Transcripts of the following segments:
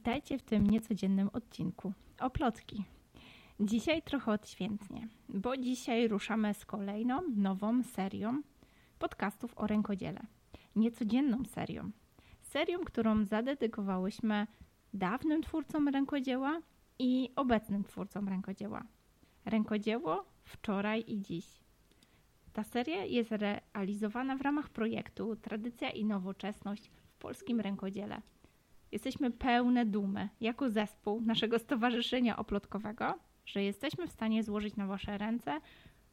Witajcie w tym niecodziennym odcinku o plotki. Dzisiaj trochę odświętnie, bo dzisiaj ruszamy z kolejną, nową serią podcastów o rękodziele. Niecodzienną serią. Serią, którą zadedykowałyśmy dawnym twórcom rękodzieła i obecnym twórcom rękodzieła. Rękodzieło wczoraj i dziś. Ta seria jest realizowana w ramach projektu Tradycja i Nowoczesność w polskim rękodziele – Jesteśmy pełne dumy jako zespół naszego stowarzyszenia oplotkowego, że jesteśmy w stanie złożyć na Wasze ręce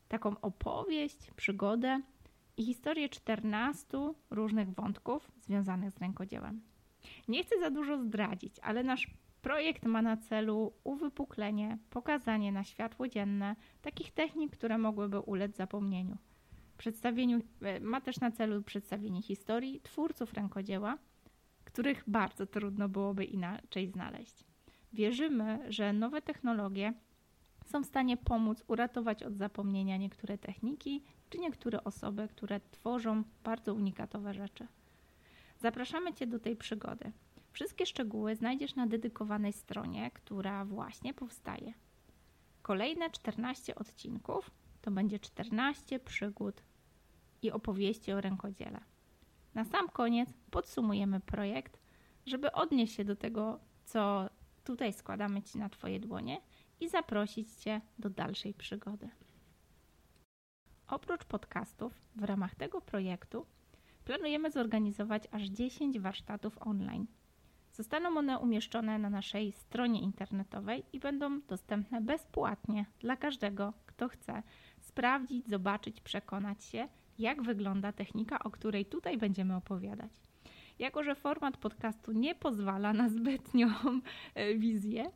taką opowieść, przygodę i historię 14 różnych wątków związanych z rękodziełem. Nie chcę za dużo zdradzić, ale nasz projekt ma na celu uwypuklenie, pokazanie na światło dzienne takich technik, które mogłyby ulec zapomnieniu. Przedstawieniu, e, ma też na celu przedstawienie historii twórców rękodzieła których bardzo trudno byłoby inaczej znaleźć. Wierzymy, że nowe technologie są w stanie pomóc uratować od zapomnienia niektóre techniki czy niektóre osoby, które tworzą bardzo unikatowe rzeczy. Zapraszamy Cię do tej przygody. Wszystkie szczegóły znajdziesz na dedykowanej stronie, która właśnie powstaje. Kolejne 14 odcinków to będzie 14 przygód i opowieści o rękodziele. Na sam koniec podsumujemy projekt, żeby odnieść się do tego, co tutaj składamy Ci na Twoje dłonie i zaprosić Cię do dalszej przygody. Oprócz podcastów, w ramach tego projektu planujemy zorganizować aż 10 warsztatów online. Zostaną one umieszczone na naszej stronie internetowej i będą dostępne bezpłatnie dla każdego, kto chce sprawdzić, zobaczyć, przekonać się, jak wygląda technika, o której tutaj będziemy opowiadać. Jako, że format podcastu nie pozwala na zbytnią e, wizję,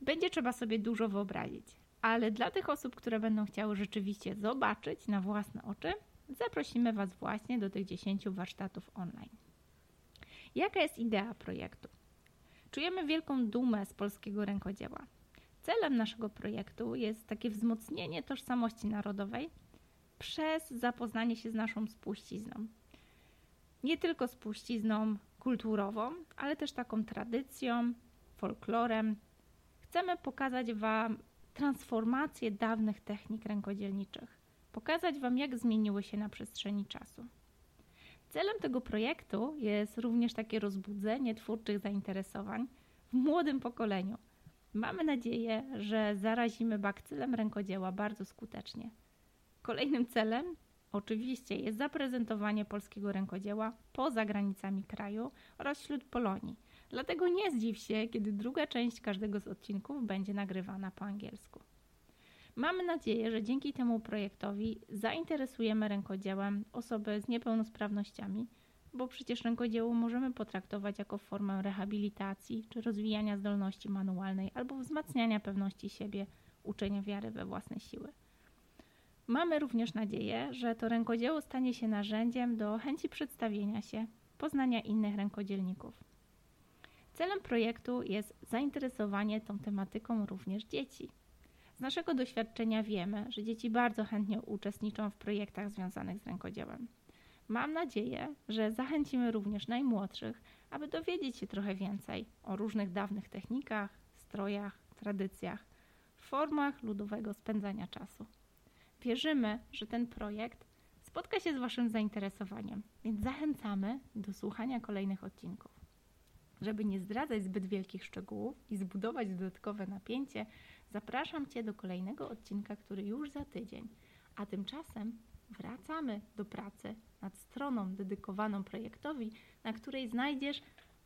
będzie trzeba sobie dużo wyobrazić. Ale dla tych osób, które będą chciały rzeczywiście zobaczyć na własne oczy, zaprosimy Was właśnie do tych 10 warsztatów online. Jaka jest idea projektu? Czujemy wielką dumę z polskiego rękodzieła. Celem naszego projektu jest takie wzmocnienie tożsamości narodowej przez zapoznanie się z naszą spuścizną. Nie tylko spuścizną kulturową, ale też taką tradycją, folklorem. Chcemy pokazać Wam transformację dawnych technik rękodzielniczych, pokazać Wam, jak zmieniły się na przestrzeni czasu. Celem tego projektu jest również takie rozbudzenie twórczych zainteresowań w młodym pokoleniu. Mamy nadzieję, że zarazimy bakcylem rękodzieła bardzo skutecznie. Kolejnym celem oczywiście jest zaprezentowanie polskiego rękodzieła poza granicami kraju oraz wśród Polonii. Dlatego nie zdziw się, kiedy druga część każdego z odcinków będzie nagrywana po angielsku. Mamy nadzieję, że dzięki temu projektowi zainteresujemy rękodziełem osoby z niepełnosprawnościami, bo przecież rękodzieło możemy potraktować jako formę rehabilitacji czy rozwijania zdolności manualnej albo wzmacniania pewności siebie, uczenia wiary we własne siły. Mamy również nadzieję, że to rękodzieło stanie się narzędziem do chęci przedstawienia się, poznania innych rękodzielników. Celem projektu jest zainteresowanie tą tematyką również dzieci. Z naszego doświadczenia wiemy, że dzieci bardzo chętnie uczestniczą w projektach związanych z rękodziełem. Mam nadzieję, że zachęcimy również najmłodszych, aby dowiedzieć się trochę więcej o różnych dawnych technikach, strojach, tradycjach, formach ludowego spędzania czasu. Wierzymy, że ten projekt spotka się z Waszym zainteresowaniem, więc zachęcamy do słuchania kolejnych odcinków. Żeby nie zdradzać zbyt wielkich szczegółów i zbudować dodatkowe napięcie, zapraszam Cię do kolejnego odcinka, który już za tydzień. A tymczasem wracamy do pracy nad stroną dedykowaną projektowi, na której znajdziesz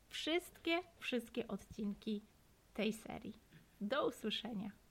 wszystkie, wszystkie odcinki tej serii. Do usłyszenia.